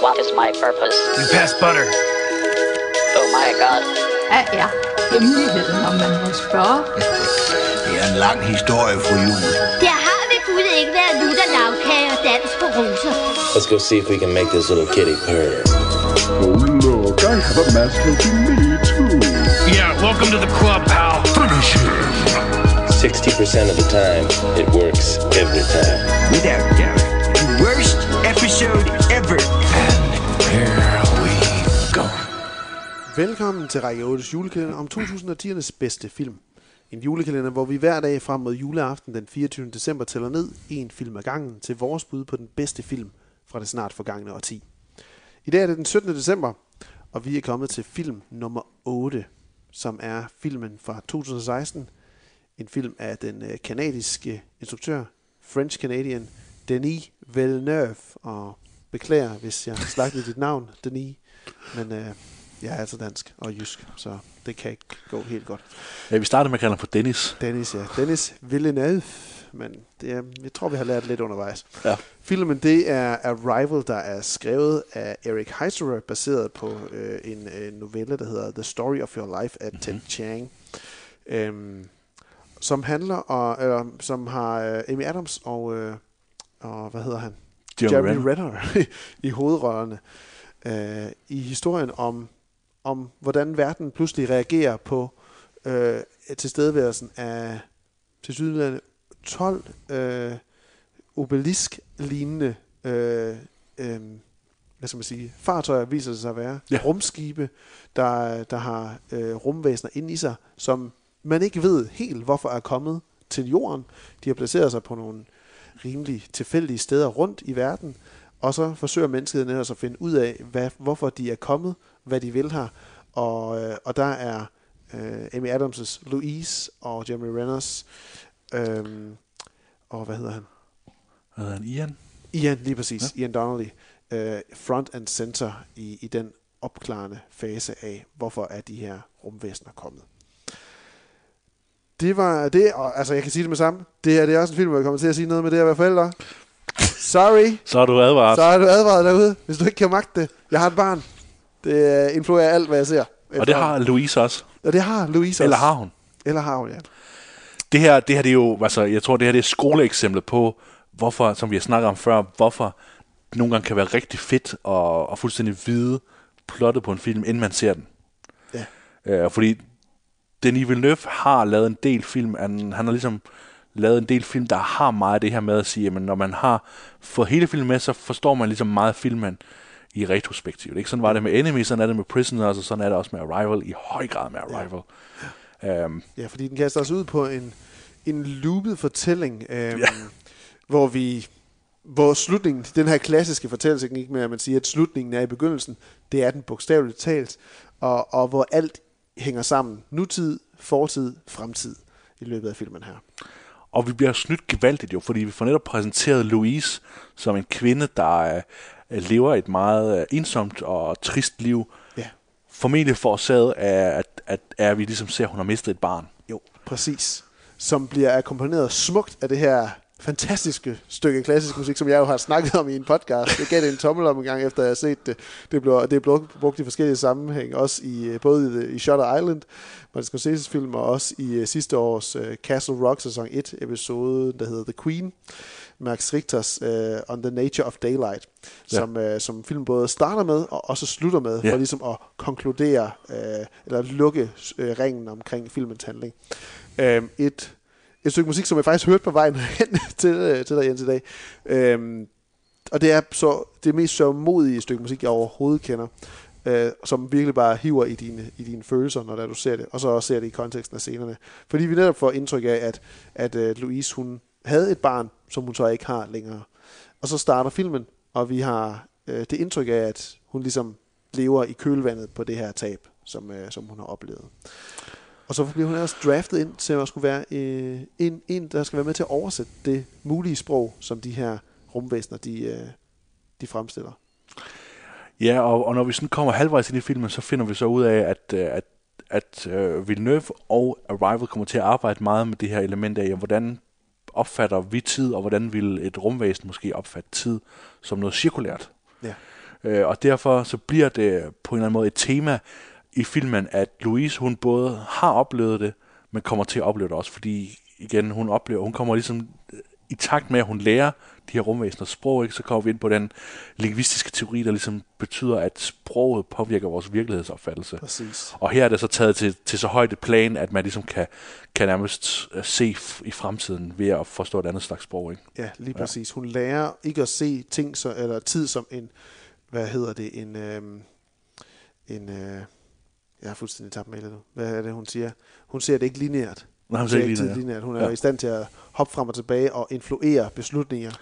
What is my purpose? You pass butter. Oh my god. Hvad er hemmeligheden, om man må spørge? Det er en lang historie, fru Jul. Der har ved Gud ikke været lutter lavkage og dans på roser. Let's go see if we can make this little kitty purr. Oh, look, I have a mask to me, too. Yeah, welcome to the club, pal. Finish him. 60% of the time, it works every time. Without doubt, the worst episode ever. Velkommen til Række 8's julekalender om 2010'ernes bedste film. En julekalender, hvor vi hver dag frem mod juleaften den 24. december tæller ned en film ad gangen til vores bud på den bedste film fra det snart forgangne årti. I dag er det den 17. december, og vi er kommet til film nummer 8, som er filmen fra 2016. En film af den øh, kanadiske instruktør, French Canadian Denis Villeneuve. Og beklager, hvis jeg slagtede dit navn, Denis. Men øh, jeg er altså dansk og jysk, så det kan ikke gå helt godt. Ja, vi startede med at kalde ham for Dennis. Dennis, ja. Dennis Villeneuve. Men det er, jeg tror, vi har lært lidt undervejs. Ja. Filmen, det er Arrival, der er skrevet af Eric Heiserer, baseret på øh, en øh, novelle, der hedder The Story of Your Life af mm-hmm. Ted Chiang. Øhm, som handler, og, øh, som har øh, Amy Adams og, øh, og, hvad hedder han? Jeremy Jeremy Renner i hovedrollerne. Øh, I historien om, om, hvordan verden pludselig reagerer på øh, tilstedeværelsen af tilsyneladende 12 øh, obelisk-lignende øh, øh, hvad skal man sige, fartøjer viser det sig at være. Ja. Rumskibe, der, der har øh, rumvæsener inde i sig, som man ikke ved helt, hvorfor er kommet til jorden. De har placeret sig på nogle rimelig tilfældige steder rundt i verden, og så forsøger mennesket ellers at finde ud af, hvad, hvorfor de er kommet, hvad de vil her. Og, øh, og der er øh, Amy Adams' Louise og Jeremy Renners, øh, og hvad hedder han? Hvad hedder han? Ian? Ian, lige præcis. Ja. Ian Donnelly. Øh, front and center i, i den opklarende fase af, hvorfor er de her rumvæsener kommet. Det var det, og altså jeg kan sige det med sammen. Det her det er også en film, hvor jeg kommer til at sige noget med det at være forældre. Sorry, Så er du advaret. så er du advaret derude, hvis du ikke kan magte det. Jeg har et barn. Det øh, influerer alt, hvad jeg ser. og det har Louise også. og det har Louise også. Eller har hun. Eller har hun, ja. Det her, det her det er jo, altså, jeg tror, det her det er skoleeksemplet på, hvorfor, som vi har snakket om før, hvorfor det nogle gange kan være rigtig fedt og, og fuldstændig vide plottet på en film, inden man ser den. Ja. Øh, fordi Denis Villeneuve har lavet en del film, han, han har ligesom lavet en del film, der har meget af det her med at sige, at når man har fået hele filmen med, så forstår man ligesom meget af filmen i retrospektivt. Ikke? Sådan var det med Enemy, sådan er det med Prisoners, og sådan er det også med Arrival, i høj grad med Arrival. Ja. Um, Ja, fordi den kaster os ud på en, en loopet fortælling, øhm, Ja. hvor vi hvor slutningen, den her klassiske fortælleteknik med, at man siger, at slutningen er i begyndelsen, det er den bogstaveligt talt, og, og hvor alt hænger sammen. Nutid, fortid, fremtid i løbet af filmen her. Og vi bliver snydt gevaldigt jo, fordi vi får netop præsenteret Louise som en kvinde, der lever et meget øh, ensomt og trist liv. Ja. Formentlig forårsaget af, at, at, at vi ligesom ser, at hun har mistet et barn. Jo, præcis. Som bliver akkompagneret smukt af det her fantastiske stykke klassisk musik, som jeg jo har snakket om i en podcast. Jeg gav det en tommel om en gang, efter jeg har set det. Det blev, det blev brugt i forskellige sammenhæng, også i øh, både i, i Shutter Island, Martin Scorsese's film, og også i øh, sidste års uh, Castle Rock sæson 1 episode, der hedder The Queen. Max Richters uh, On the Nature of Daylight, Ja. som, uh, som film både starter med og også slutter med, Ja. for ligesom at konkludere, uh, eller lukke uh, ringen omkring filmens handling. Um, et, et stykke musik, som jeg faktisk hørte på vejen hen til, øh, til dig, Jens, i dag. Øhm, og det er så det mest sørgmodige stykke musik, jeg overhovedet kender, øh, som virkelig bare hiver i dine, i dine følelser, når du ser det, og så også ser det i konteksten af scenerne. Fordi vi netop får indtryk af, at, at øh, Louise, hun havde et barn, som hun så ikke har længere. Og så starter filmen, og vi har øh, det indtryk af, at hun ligesom lever i kølvandet på det her tab, som, øh, som hun har oplevet. Og så bliver hun også draftet ind til at skulle være øh, en, en, der skal være med til at oversætte det mulige sprog, som de her rumvæsener, de, øh, de fremstiller. Ja, og, og når vi sådan kommer halvvejs ind i filmen, så finder vi så ud af, at, øh, at, at uh, Villeneuve og Arrival kommer til at arbejde meget med det her element af, hvordan opfatter vi tid, og hvordan vil et rumvæsen måske opfatte tid som noget cirkulært. Ja. Øh, og derfor så bliver det på en eller anden måde et tema i filmen, at Louise, hun både har oplevet det, men kommer til at opleve det også, fordi igen, hun oplever, hun kommer ligesom øh, i takt med, at hun lærer de her rumvæseners sprog, ikke, så kommer vi ind på den lingvistiske teori, der ligesom betyder, at sproget påvirker vores virkelighedsopfattelse. Præcis. Og her er det så taget til, til så højt et plan, at man ligesom kan, kan nærmest øh, se i fremtiden ved at forstå et andet slags sprog. Ikke? Ja, lige præcis. Hun lærer ikke at se ting så, eller tid som en, hvad hedder det, en, øhm, en, øh, jeg har fuldstændig tabt med nu. Hvad er det, hun siger? Hun ser det ikke lineært. Nej, hun ser ikke lineært. lineært. Hun er Ja. i stand til at hoppe frem og tilbage og influere beslutninger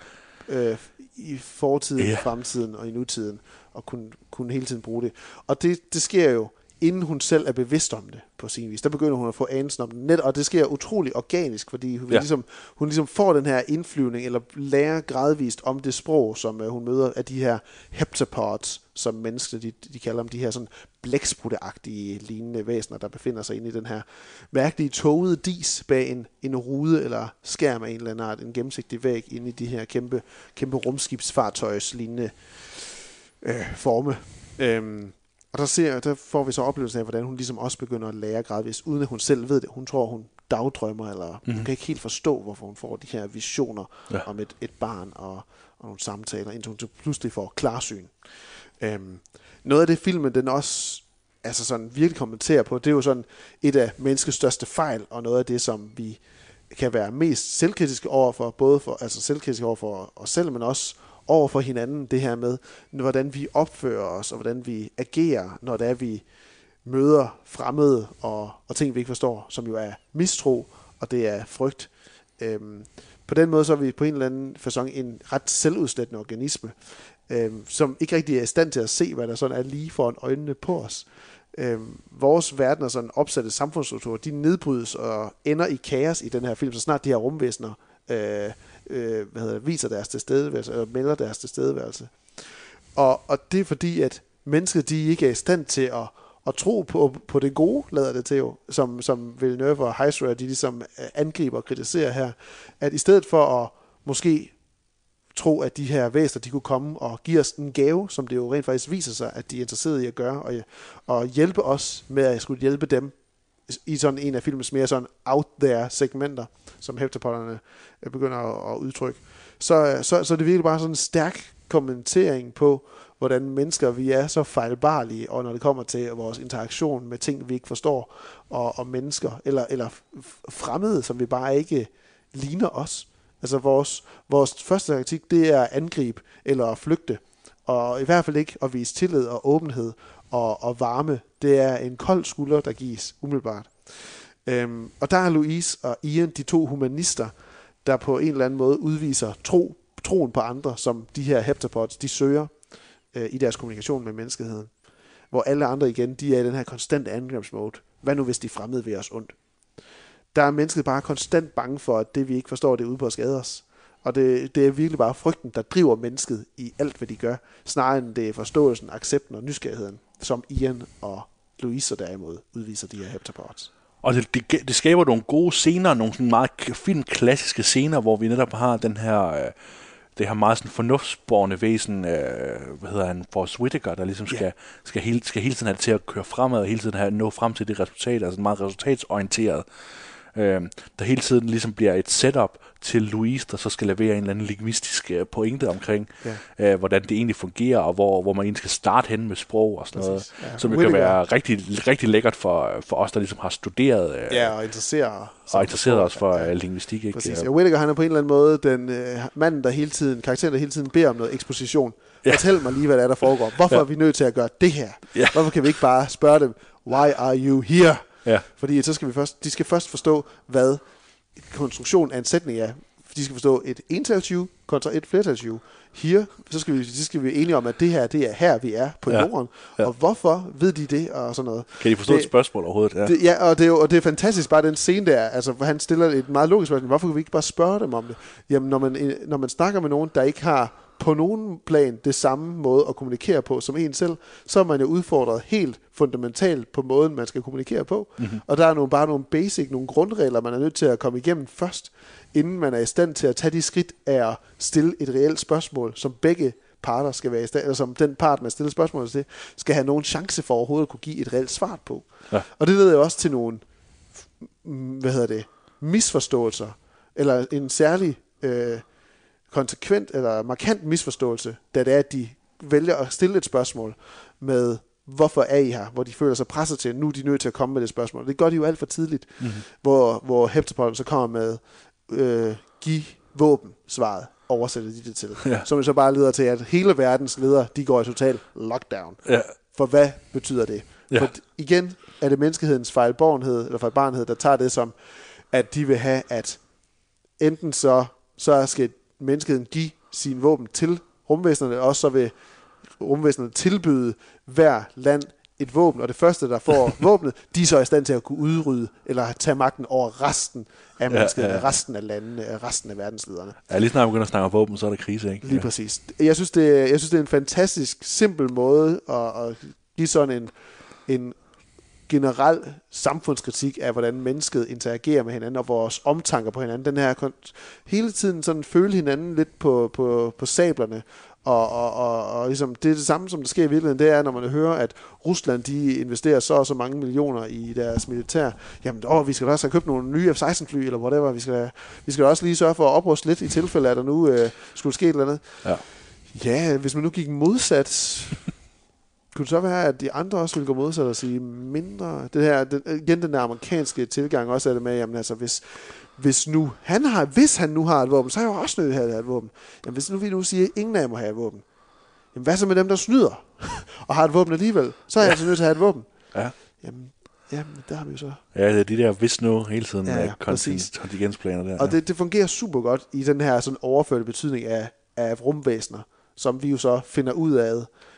øh, i fortiden, i fremtiden og i nutiden, og kunne, kunne hele tiden bruge det. Og det, det sker jo, inden hun selv er bevidst om det, på sin vis. Der begynder hun at få anelsen om det. Net, og det sker utrolig organisk, fordi hun, Ja. ligesom, hun ligesom får den her indflyvning, eller lærer gradvist om det sprog, som uh, hun møder af de her heptapods, som mennesker, de, de kalder dem, de her sådan blæksprutteagtige lignende væsener, der befinder sig inde i den her mærkelige togede dis bag en, en rude eller skærm af en eller anden art, en gennemsigtig væg inde i de her kæmpe, kæmpe rumskibsfartøjs lignende øh, forme. Øhm, og der, ser, der får vi så oplevelsen af, hvordan hun ligesom også begynder at lære gradvist, uden at hun selv ved det. Hun tror, hun dagdrømmer, eller mm-hmm. hun kan ikke helt forstå, hvorfor hun får de her visioner Ja. om et, et barn og, og nogle samtaler, indtil hun pludselig får klarsyn. Øhm, noget af det filmen, den også altså sådan virkelig kommenterer på, det er jo sådan et af menneskets største fejl, og noget af det, som vi kan være mest selvkritiske overfor, både for, altså selvkritiske over for os selv, men også over for hinanden, det her med, hvordan vi opfører os, og hvordan vi agerer, når det er, vi møder fremmede og, og ting, vi ikke forstår, som jo er mistro, og det er frygt. Øhm, på den måde så er vi på en eller anden fasong en ret selvudslættende organisme, øhm, som ikke rigtig er i stand til at se, hvad der sådan er lige foran øjnene på os. Øhm, vores verden og sådan opsatte samfundsstrukturer, de nedbrydes og ender i kaos i den her film, så snart de her rumvæsener øh, øh, hvad hedder det, viser deres tilstedeværelse, eller melder deres tilstedeværelse. Og, og det er fordi, at mennesker de ikke er i stand til at, at tro på, på det gode, lader det til jo, som, som Villeneuve og Heisler, de ligesom øh, angriber og kritiserer her, at i stedet for at måske tro, at de her væsener, de kunne komme og give os en gave, som det jo rent faktisk viser sig, at de er interesserede i at gøre, og, og hjælpe os med at skulle hjælpe dem i sådan en af filmens mere sådan out there segmenter, som heptapodderne øh, begynder at, at udtrykke, så, øh, så, så er det virkelig bare sådan en stærk kommentering på, hvordan mennesker vi er så fejlbarlige, og når det kommer til vores interaktion med ting, vi ikke forstår, og, og mennesker, eller, eller fremmede, som vi bare ikke ligner os. Altså vores, vores første taktik, det er at angribe eller at flygte, og i hvert fald ikke at vise tillid og åbenhed og, og varme. Det er en kold skulder, der gives umiddelbart. Øhm, og der er Louise og Ian, de to humanister, der på en eller anden måde udviser tro, troen på andre, som de her heptapods, de søger øh, i deres kommunikation med menneskeheden. Hvor alle andre igen, de er i den her konstante angrebsmode. Hvad nu, hvis de fremmede ved os ondt? Der er mennesket bare konstant bange for, at det vi ikke forstår, det er ude på at skade os. Og det, det er virkelig bare frygten, der driver mennesket i alt, hvad de gør, snarere end det er forståelsen, accepten og nysgerrigheden, som Ian og Louise så derimod udviser de her heptapods. Og det, det, det skaber nogle gode scener, nogle sådan meget k- fint klassiske scener, hvor vi netop har den her, øh, det her meget sådan fornuftsborgende væsen, øh, hvad hedder han, Forrest Whitaker, der ligesom skal, Ja. skal, hele, skal hele tiden have det til at køre fremad, og hele tiden have, nå frem til det resultat, altså meget resultatsorienteret. Øh, der hele tiden ligesom bliver et setup til Louise, der så skal levere en eller anden lingvistisk øh, pointe omkring, Ja. øh, hvordan det egentlig fungerer, og hvor, hvor man egentlig skal starte hen med sprog og sådan noget, Præcis, ja. som det kan være rigtig, rigtig lækkert for, for os, der ligesom har studeret øh, Ja, og interesserer og interesseret os for Ja. ja. lingvistik. Ikke? Præcis. Ja. Whittaker, han er på en eller anden måde den øh, manden, der hele tiden, karakteren, der hele tiden beder om noget eksposition. Ja. Fortæl mig lige, hvad der er, der foregår. Hvorfor ja. er vi nødt til at gøre det her? Ja. Hvorfor kan vi ikke bare spørge dem, why are you here? Ja. Fordi så skal vi først, de skal først forstå, hvad konstruktion af en sætning er. De skal forstå et entalsju kontra et flertalsju. Here, så skal vi, så skal vi enige om, at det her, det er her, vi er på Ja. jorden. Ja. Og hvorfor ved de det, og sådan noget. Kan de forstå det, et spørgsmål overhovedet? Ja. det, ja, og det, er jo, og det er fantastisk bare den scene der, altså hvor han stiller et meget logisk spørgsmål. Hvorfor kan vi ikke bare spørge dem om det? Jamen, når man, når man snakker med nogen, der ikke har på nogen plan det samme måde at kommunikere på som en selv, så er man jo udfordret helt fundamentalt på måden, man skal kommunikere på. Mm-hmm. Og der er nogle, bare nogle basic, nogle grundregler, man er nødt til at komme igennem først, inden man er i stand til at tage de skridt af at stille et reelt spørgsmål, som begge parter skal være i stand, eller som den part, man stiller spørgsmål til, skal have nogen chance for overhovedet at kunne give et reelt svar på. Ja. Og det leder jo også til nogle, hvad hedder det, misforståelser, eller en særlig øh, konsekvent eller markant misforståelse, da det er, at de vælger at stille et spørgsmål med, hvorfor er I her? Hvor de føler sig presset til, nu er de nødt til at komme med det spørgsmål. Det gør de jo alt for tidligt, mm-hmm. hvor, hvor Heptapod så kommer med, øh, giv våben svaret, oversætter de det til. Ja. Som så bare leder til, at hele verdens ledere, de går i total lockdown. Ja. For hvad betyder det? Ja. For igen er det menneskehedens fejlborgenhed, eller fejlbarnhed, der tager det som, at de vil have, at enten så, så skal menneskeheden give sine våben til rumvæsenerne, og så vil rumvæsenerne tilbyde hver land et våben, og det første, der får våbnet, de er så i stand til at kunne udrydde, eller tage magten over resten af menneskeheden, ja, ja, ja. resten af landene, af resten af verdenslederne. Ja, lige snart vi begynder at snakke om våben, så er der krise, ikke? Lige præcis. Jeg synes, det, jeg synes, det er en fantastisk simpel måde at, at give sådan en, en generel samfundskritik af, hvordan mennesket interagerer med hinanden, og vores omtanker på hinanden. Den her hele tiden sådan føle hinanden lidt på, på, på sablerne, og, og, og, og ligesom, det er det samme, som der sker i virkeligheden, det er, når man hører, at Rusland de investerer så og så mange millioner i deres militær. Jamen, åh, vi skal da også have købt nogle nye F-16-fly, eller whatever. Vi skal, vi skal da også lige sørge for at opruste lidt, i tilfælde, at der nu øh, skulle ske et eller andet. Ja. Ja, hvis man nu gik modsat, kunne det så være, at de andre også ville gå modsat og sige mindre? Det her, den, igen den der amerikanske tilgang også er det med, jamen altså, hvis, hvis nu han har, hvis han nu har et våben, så er jeg jo også nødt til at have et våben. Jamen hvis nu vi nu siger, at ingen af jer må have et våben, jamen hvad så med dem, der snyder og har et våben alligevel? Så er jeg altså nødt til at have et våben. Ja. Jamen, jamen der har vi jo så. Ja, det er de der hvis nu hele tiden, Ja, ja, ja, ja, kontingensplaner der. Og det, det fungerer super godt i den her sådan overførte betydning af, af rumvæsener, som vi jo så finder ud af,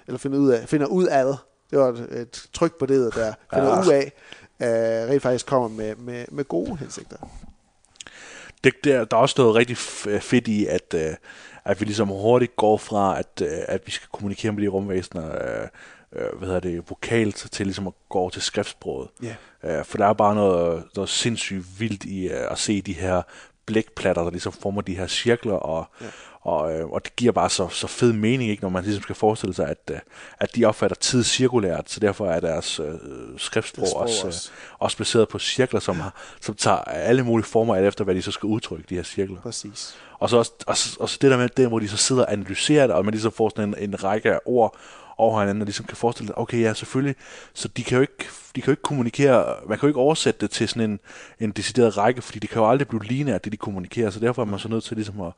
eller finder ud af, finder ud af, det var et, et tryk på det der, finder Ja. ud af, uh, rent faktisk kommer med, med, med gode hensigter. det, der, der er også noget rigtig f- fedt i, at, øh, at vi ligesom hurtigt går fra, at, øh, at vi skal kommunikere med de rumvæsener, øh, øh, hvad hedder det, vokalt, til ligesom at gå over til skriftsproget. Ja. Øh, for der er bare noget, noget sindssygt vildt i øh, at se de her blækplatter, der ligesom former de her cirkler, og, ja. Og, øh, og det giver bare så, så fed mening, ikke, når man ligesom skal forestille sig, at, øh, at de opfatter tid cirkulært, så derfor er deres øh, skriftsprog også, også. øh, også baseret på cirkler, som, har, som tager alle mulige former alt efter, hvad de så skal udtrykke, de her cirkler. Præcis. Og så også, også, også det der med, det, hvor de så sidder og analyserer det, og man ligesom får sådan en, en række af ord over hinanden, og ligesom kan forestille sig, okay, ja, selvfølgelig, så de kan jo ikke, de kan jo ikke kommunikere, man kan jo ikke oversætte det til sådan en, en decideret række, fordi det kan jo aldrig blive lineært, det de kommunikerer, så derfor er man så nødt til ligesom at,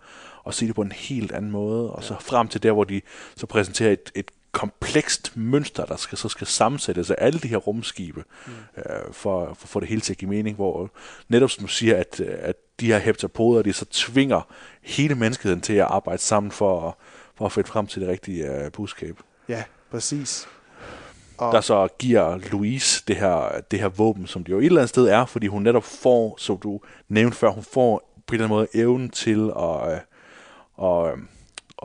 at se det på en helt anden måde, og så frem til der, hvor de så præsenterer et, et komplekst mønster, der skal, så skal sammensættes af alle de her rumskibe, mm. øh, for, for at få det hele til at give mening, hvor netop som du siger, at, at de her heptapoder, de så tvinger hele menneskeheden til at arbejde sammen for, at- for at finde frem til det rigtige øh, budskab. Ja, præcis. Og, Der så giver Louise det her, det her våben, som det jo et eller andet sted er, fordi hun netop får, som du nævnte før, hun får på en eller anden måde evnen til at, øh, at, øh,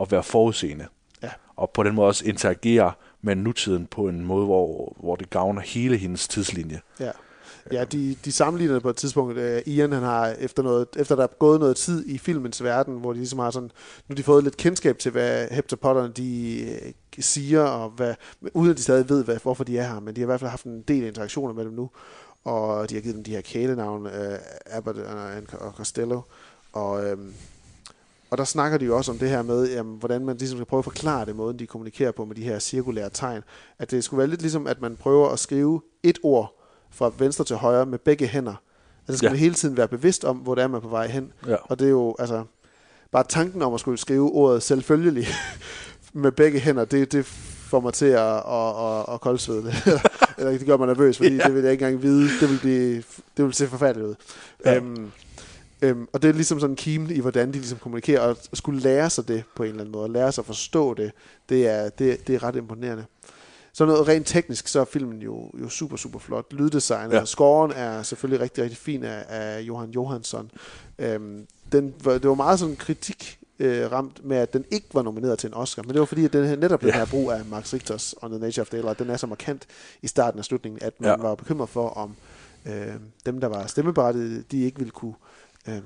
at være forudseende. Ja. Og på den måde også interagere med nutiden på en måde, hvor, hvor det gavner hele hendes tidslinje. Ja. Ja, de, de sammenligner det på et tidspunkt. Uh, Ian, han har efter, noget, efter der er gået noget tid i filmens verden, hvor de ligesom har sådan, nu har de fået lidt kendskab til, hvad heptapodderne de uh, siger, og hvad, uden at de stadig ved, hvad, hvorfor de er her, men de har i hvert fald haft en del interaktioner med dem nu, og de har givet dem de her kælenavne, uh, øh, Abbott og, og Costello, og, øhm, og der snakker de jo også om det her med, jamen, hvordan man ligesom skal prøve at forklare det, måden de kommunikerer på med de her cirkulære tegn. At det skulle være lidt ligesom, at man prøver at skrive et ord fra venstre til højre med begge hænder. Altså skal Ja. man hele tiden være bevidst om, hvor det er, man er på vej hen. Ja. Og det er jo, altså, bare tanken om at skulle skrive ordet selvfølgelig med begge hænder, det, det får mig til at, at, at, at koldsvede. Eller det gør mig nervøs, fordi Ja. det vil jeg ikke engang vide. Det vil, blive, det vil se forfærdeligt ud. Ja. Øhm, øhm, og det er ligesom sådan kimen i, hvordan de ligesom kommunikerer, og at skulle lære sig det på en eller anden måde, og lære sig at forstå det, det er, det, det er ret imponerende. Så noget rent teknisk, så er filmen jo, jo super, super flot. Lyddesignet Ja. og scoren er selvfølgelig rigtig, rigtig fin af, af Johan Johansson. Øhm, den, det var meget sådan kritik øh, ramt med, at den ikke var nomineret til en Oscar. Men det var fordi, at den her, netop den Ja. her brug af Max Richters On the Nature of Daylight, den er så markant i starten af slutningen, at man Ja. var bekymret for, om øh, dem, der var stemmeberettigede, de ikke ville kunne øh,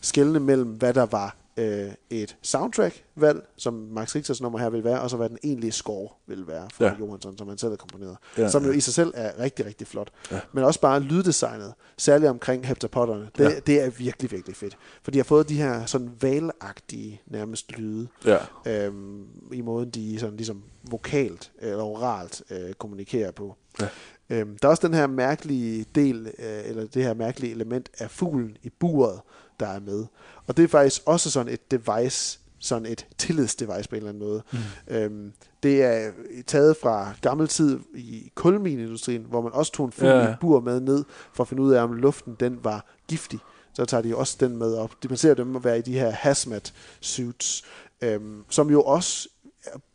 skelne mellem, hvad der var øh, et soundtrack-valg, som Max Richters nummer her vil være, og så hvad den egentlige score vil være for Ja. Johansson, som han selv har komponeret. Ja, som jo ja. i sig selv er rigtig, rigtig flot. Ja. Men også bare lyddesignet, særligt omkring heptapodderne, det, Ja. ja. det er virkelig, virkelig fedt. For de har fået de her sådan valagtige nærmest lyde, Ja. øhm, i måden de sådan ligesom vokalt eller oralt øh, kommunikerer på. Ja. Øhm, der er også den her mærkelige del, øh, eller det her mærkelige element af fuglen i buret, der er med. Og det er faktisk også sådan et device, sådan et tillidsdevice på en eller anden måde. Mm. Øhm, det er taget fra gammel tid i kulmineindustrien, hvor man også tog en fugl Ja, i bur med ned, for at finde ud af, om luften den var giftig. Så tager de også den med op. De man ser dem at være i de her hazmat suits, øhm, som jo også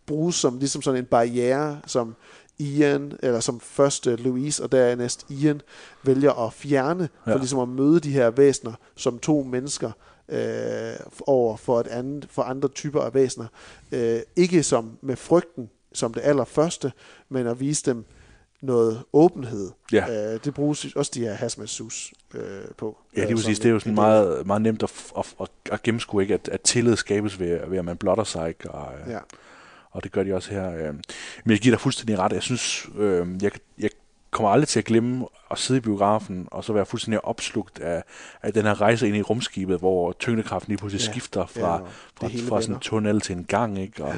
bruges som ligesom sådan en barriere, som Ian, eller som først øh, Louise og dernæst Ian, vælger at fjerne, for Ja. ligesom at møde de her væsener som to mennesker øh, over for, et andet, for andre typer af væsener. Øh, ikke som med frygten som det allerførste, men at vise dem noget åbenhed. Ja. Øh, det bruges også de her hazmat suits øh, på. Ja, det Øh, vil sige, som det er jo sådan meget, meget nemt at, at, at, at gennemskue, ikke? At, at tillid skabes ved, ved, at man blotter sig, ikke? Og, ja. Ja. Og det gør de også her. Øh. Men jeg giver dig fuldstændig ret. Jeg synes, øh, jeg, jeg kommer aldrig til at glemme at sidde i biografen, og så være fuldstændig opslugt af, af den her rejse ind i rumskibet, hvor tyngdekraften lige pludselig Ja. skifter Ja, fra, det fra, hele fra sådan en tunnel til en gang, ikke? Og,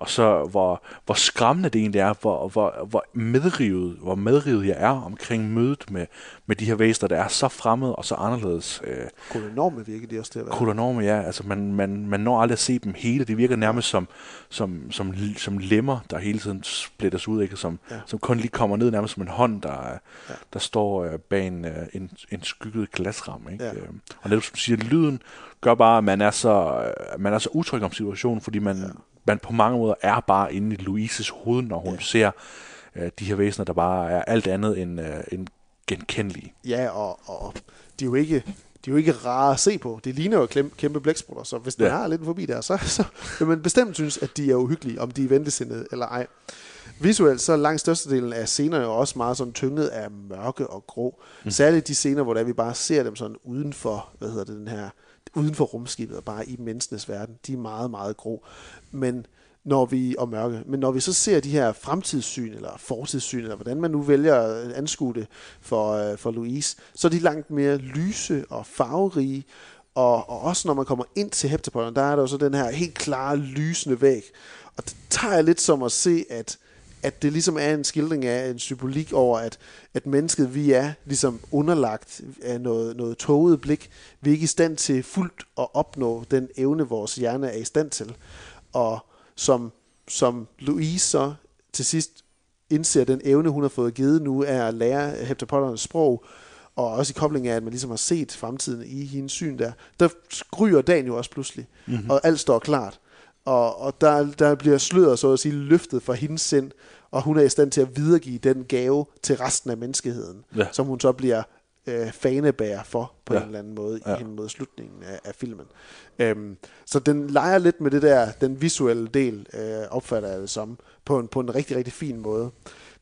og så hvor, hvor skræmmende det egentlig er, hvor, hvor, hvor medrivet, hvor medrivet jeg er omkring mødet med, med de her væsener, der er så fremmede og så anderledes. Øh, Kolonorme virker de også til at være. kolonorme, ja. Altså, man, man, man når aldrig at se dem hele. Det virker nærmest som, som, som, som lemmer, der hele tiden splittes ud, ikke? Som, ja. Som kun lige kommer ned nærmest som en hånd, der, ja. Der står øh, bag en, øh, en, en skygget glasramme. Ikke? Ja. Øh, Og netop som du siger, lyden gør bare, at man er så, øh, man er så utryg om situationen, fordi man, ja. Man på mange måder er bare inde i Louises hoved, når hun ja. ser øh, de her væsener, der bare er alt andet end, øh, end genkendelige. Ja, og, og de er jo ikke de er jo ikke rare at se på. Det ligner jo klem, kæmpe blæksprutter, så hvis man Ja. har lidt forbi der, så, så vil man bestemt synes, at de er uhyggelige, om de er ventesindet eller ej. Visuelt så er langt størstedelen af scenerne jo også meget sådan tynget af mørke og grå. Mm. Særligt de scener, hvor der vi bare ser dem sådan uden for, hvad hedder det, den her, uden for rumskibet og bare i menneskenes verden. De er meget, meget grå. Men når vi, og mørke, men når vi så ser de her fremtidssyn, eller fortidssyn, eller hvordan man nu vælger at anskue det for, øh, for Louise, så er de langt mere lyse og farverige, og, og også når man kommer ind til Heptapollen, der er der jo så den her helt klare, lysende væg. Og det tager jeg lidt som at se, at, at det ligesom er en skildring af en symbolik over, at, at mennesket, vi er ligesom underlagt af noget, noget toget blik. Vi er ikke i stand til fuldt at opnå den evne, vores hjerne er i stand til. Og som, som Louise så til sidst indser den evne, hun har fået givet nu, er at lære heptapoddernes sprog, og også i kobling af, at man ligesom har set fremtiden i hendes syn der, der gryder dagen jo også pludselig, mm-hmm. og alt står klart. Og, og der, der bliver sløret så at sige løftet fra hendes sind, og hun er i stand til at videregive den gave til resten af menneskeheden, Ja. som hun så bliver øh, fanebærer for på Ja. en eller anden måde Ja. i hen mod slutningen af, af filmen. Øhm, så den leger lidt med det der, den visuelle del, øh, opfatter jeg det som, på en, på en rigtig, rigtig fin måde.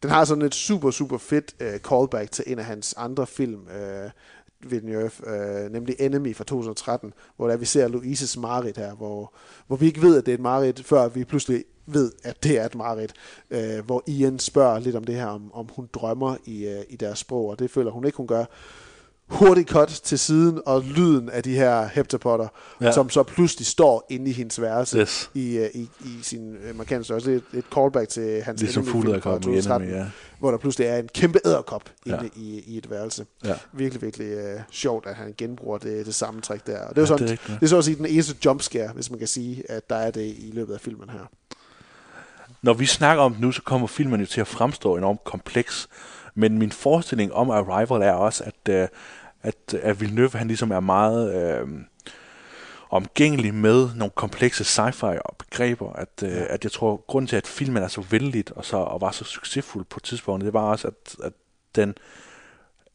Den har sådan et super, super fedt øh, callback til en af hans andre film, øh, Villeneuve, øh, nemlig Enemy fra 2013, hvor der vi ser Louises mareridt her, hvor, hvor vi ikke ved, at det er et mareridt, før vi pludselig ved, at det er et mareridt, øh, hvor Ian spørger lidt om det her, om, om hun drømmer i, øh, i deres sprog, og det føler hun ikke, hun gør. Hurtigt cut til siden, og lyden af de her heptapotter, Ja. som så pludselig står inde i hendes værelse Yes. i, øh, i, i sin øh, markante størrelse. Et, et callback til hans Ligesom Enemy-film fra fugleæderkoppen i 2013, Enemy, ja. Hvor der pludselig er en kæmpe æderkop inde Ja. i, i et værelse. Ja. Virkelig, virkelig øh, sjovt, at han genbruger det, det samme trick der. Og det er, Ja, sådan, det er rigtigt, det er så at sige den eneste jumpscare, hvis man kan sige, at der er det i løbet af filmen her. Når vi snakker om det nu, så kommer filmen jo til at fremstå enormt kompleks. Men min forestilling om Arrival er også, at, øh, at, at Villeneuve han ligesom er meget øh, omgængelig med nogle komplekse sci-fi og begreber. At, øh, Ja. at jeg tror, grunden til, at filmen er så vældig og, så, og var så succesfuld på tidspunktet, det var også, at, at den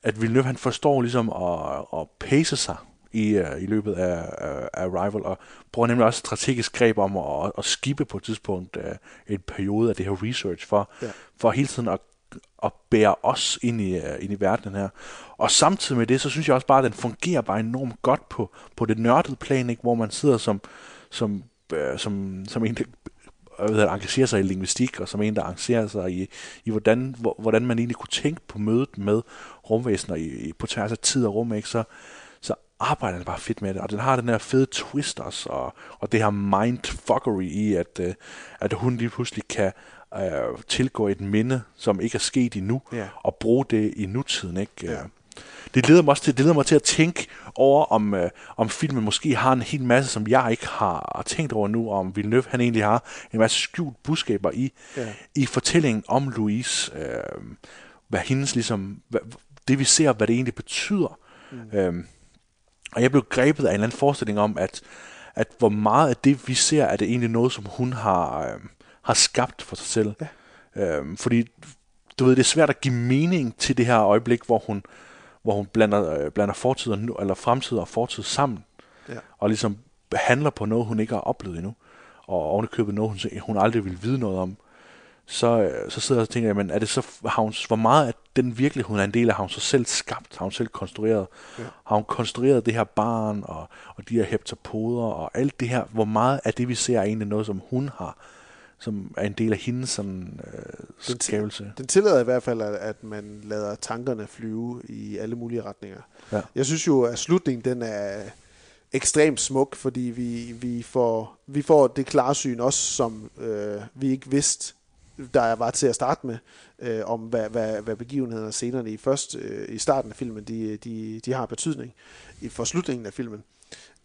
at Villeneuve han forstår ligesom at, at pace sig i, uh, i løbet af, uh, af Arrival, og bruger nemlig også strategisk greb om at, at skippe på et tidspunkt uh, en periode af det her research, for, ja. for hele tiden at, at bære os ind i, øh, ind i verdenen her. Og samtidig med det, så synes jeg også bare, at den fungerer bare enormt godt på, på det nørdede plan, ikke? hvor man sidder som, som, øh, som, som en, der engagerer sig i lingvistik, og som en, der engagerer sig i, i hvordan, hvor, hvordan man egentlig kunne tænke på mødet med rumvæsener i, i, på tværs af tid og rum, ikke? Så, så arbejder den bare fedt med det, og den har den her fede twist også, og, og det her mindfuckery i, at, øh, at hun lige pludselig kan øh, tilgå et minde, som ikke er sket endnu, Ja. og bruge det i nutiden, ikke? Ja. Det leder mig også til, det leder mig til at tænke over, om, øh, om filmen måske har en hel masse, som jeg ikke har, tænkt over nu, og om Villeneuve han egentlig har en masse skjult budskaber i, Ja. i fortællingen om Louise. Øh, hvad hendes ligesom, hvad, det vi ser, hvad det egentlig betyder. Mm. Øh, og jeg blev grebet af en eller anden forestilling om, at, at hvor meget af det, vi ser, er det egentlig noget, som hun har, øh, har skabt for sig selv. Ja. Øh, fordi, du ved, det er svært at give mening til det her øjeblik, hvor hun, hvor hun blander, øh, blander fortid og nu, eller fremtid og fortid sammen. Ja. Og ligesom handler på noget, hun ikke har oplevet endnu. Og ovenikøbet noget, hun, hun aldrig vil vide noget om. Så, øh, så sidder jeg og tænker, jamen, er det så, har hun, hvor meget af den virkelighed, hun er en del af, har hun så selv skabt, har hun selv konstrueret? Ja. Har hun konstrueret det her barn, og, og de her heptapoder, og alt det her, hvor meget af det, vi ser, er egentlig noget, som hun har, som er en del af hendes sådan, øh, skabelse? Den tillader i hvert fald, at, at man lader tankerne flyve i alle mulige retninger. Ja. Jeg synes jo, at slutningen den er ekstremt smuk, fordi vi, vi, får, vi får det klarsyn også, som øh, vi ikke vidste, der var til at starte med, øh, om hvad, hvad, hvad begivenhederne og scenerne i, først, øh, i starten af filmen, de, de, de har betydning i for slutningen af filmen.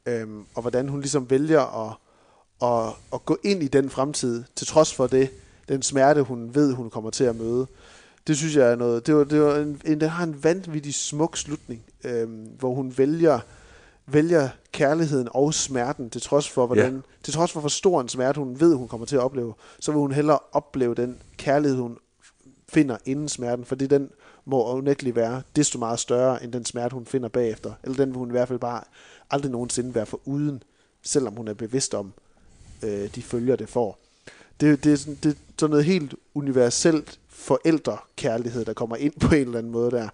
Øhm, og hvordan hun ligesom vælger at, at, at gå ind i den fremtid, til trods for det, den smerte, hun ved, hun kommer til at møde. Det synes jeg er noget, det, var, det var en, en, den har en vanvittig smuk slutning, øhm, hvor hun vælger, vælger kærligheden og smerten, til trods for, hvordan, Ja. til trods for, hvor stor en smerte hun ved, hun kommer til at opleve, så vil hun hellere opleve den kærlighed, hun finder inden smerten, fordi den må unægteligt være desto meget større, end den smerte, hun finder bagefter. Eller den vil hun i hvert fald bare aldrig nogensinde være for uden, selvom hun er bevidst om øh, de følger, det får. Det, det, er sådan, det er sådan noget helt universelt forældrekærlighed, der kommer ind på en eller anden måde der.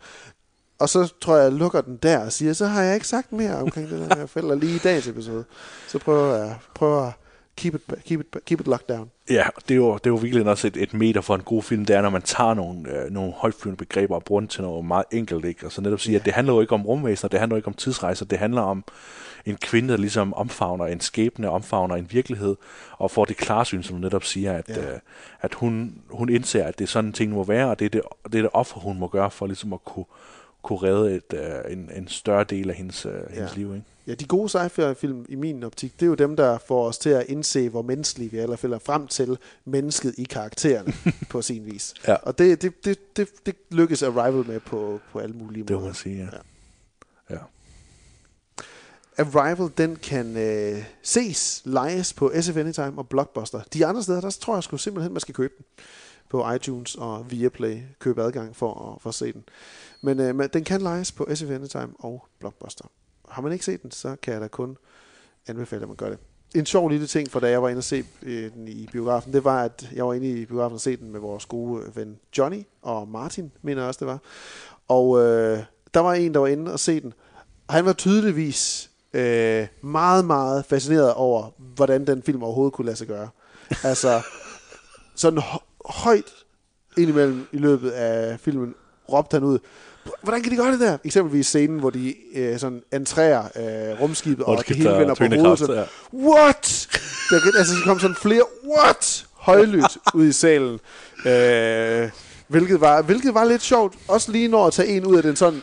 Og så tror jeg, jeg lukker den der og siger, så har jeg ikke sagt mere omkring det der med forældre lige i dagens episode. Så prøver jeg prøver keep it, keep it, keep it locked down. Ja, det er jo, det er jo virkelig også et, et meter for en god film, det er, når man tager nogle, øh, nogle højtflyvende begreber og bruger dem til noget meget enkelt, ikke? Og så netop sige, ja. at det handler jo ikke om rumvæsener, det handler jo ikke om tidsrejser, det handler om en kvinde, der ligesom omfavner en skæbne, omfavner en virkelighed, og får det klarsyn, som du netop siger, at, ja. øh, at hun, hun indser, at det er sådan, ting må være, og det er det, det, er det offer, hun må gøre for ligesom at kunne, kunne redde et, øh, en, en større del af hendes, øh, hendes liv, ikke? Ja, de gode sci-fi-film i min optik, det er jo dem, der får os til at indse, hvor menneskelige vi er, eller falder frem til mennesket i karaktererne på sin vis. Ja. Og det, det, det, det, det lykkes Arrival med på, på alle mulige Det må måder. man sige, ja. Ja. ja. Arrival, den kan øh, ses, lejes på SF Anytime og Blockbuster. De andre steder, der tror jeg sgu simpelthen, man skal købe den på iTunes og Viaplay. Købe adgang for at, for at se den. Men øh, men den kan lejes på SF Anytime og Blockbuster. Har man ikke set den, så kan jeg da kun anbefale, at man gør det. En sjov lille ting, for da jeg var inde og se øh, den i biografen, det var, at jeg var inde i biografen og se den med vores gode ven Johnny og Martin, mener jeg også, det var. Og øh, der var en, der var inde og se den. Han var tydeligvis øh, meget, meget fascineret over, hvordan den film overhovedet kunne lade sig gøre. Altså, sådan højt indimellem i løbet af filmen råbte han ud, hvordan kan de gøre det der? Eksempelvis scenen, hvor de øh, sådan entrærer øh, rumskibet, og det hele vender på hovedet. Sådan, ja. What? Der, kan- altså, der kom sådan flere what? Højlydt ud i salen. Øh, hvilket, var, hvilket var lidt sjovt. Også lige når at tage en ud af den sådan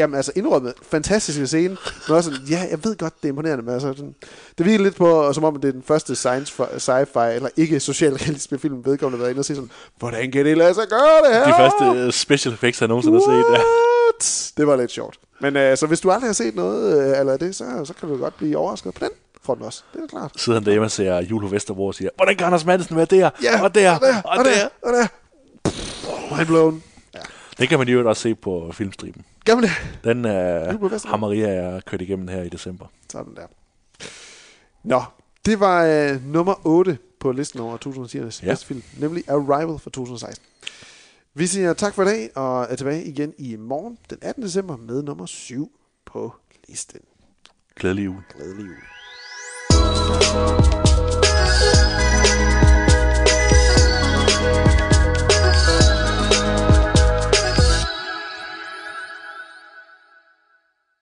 Jamen altså indrømmet, fantastiske scene, men også sådan, ja, jeg ved godt, det er imponerende, men altså, sådan, det virker lidt på, som om det er den første science sci-fi, eller ikke socialrealisme film, vedkommende har været inde og sige sådan, hvordan kan det lade sig gøre det her? De første øh, special effects, jeg nogensinde har set. Ja. Det var lidt sjovt. Men øh, så hvis du aldrig har set noget øh, eller det, så, så kan du godt blive overrasket på den front også. Det er klart. Sidder han derhjemme og ser Jule Vesterborg og siger, hvordan kan Anders Madsen være der? Ja, og der, og der, og der. og der. Pff, Mind blown. Det kan man jo også se på filmstriben. Skal man det? Den øh, har Maria og jeg kørt igennem her i december. Sådan der. Nå, det var øh, nummer 8 på listen over 2010'ernes Ja. ja. bedste film, nemlig Arrival fra 2016. Vi siger tak for i dag, og er tilbage igen i morgen, den 18. december, med nummer 7 på listen. Glædelig jul. Glædelig jul.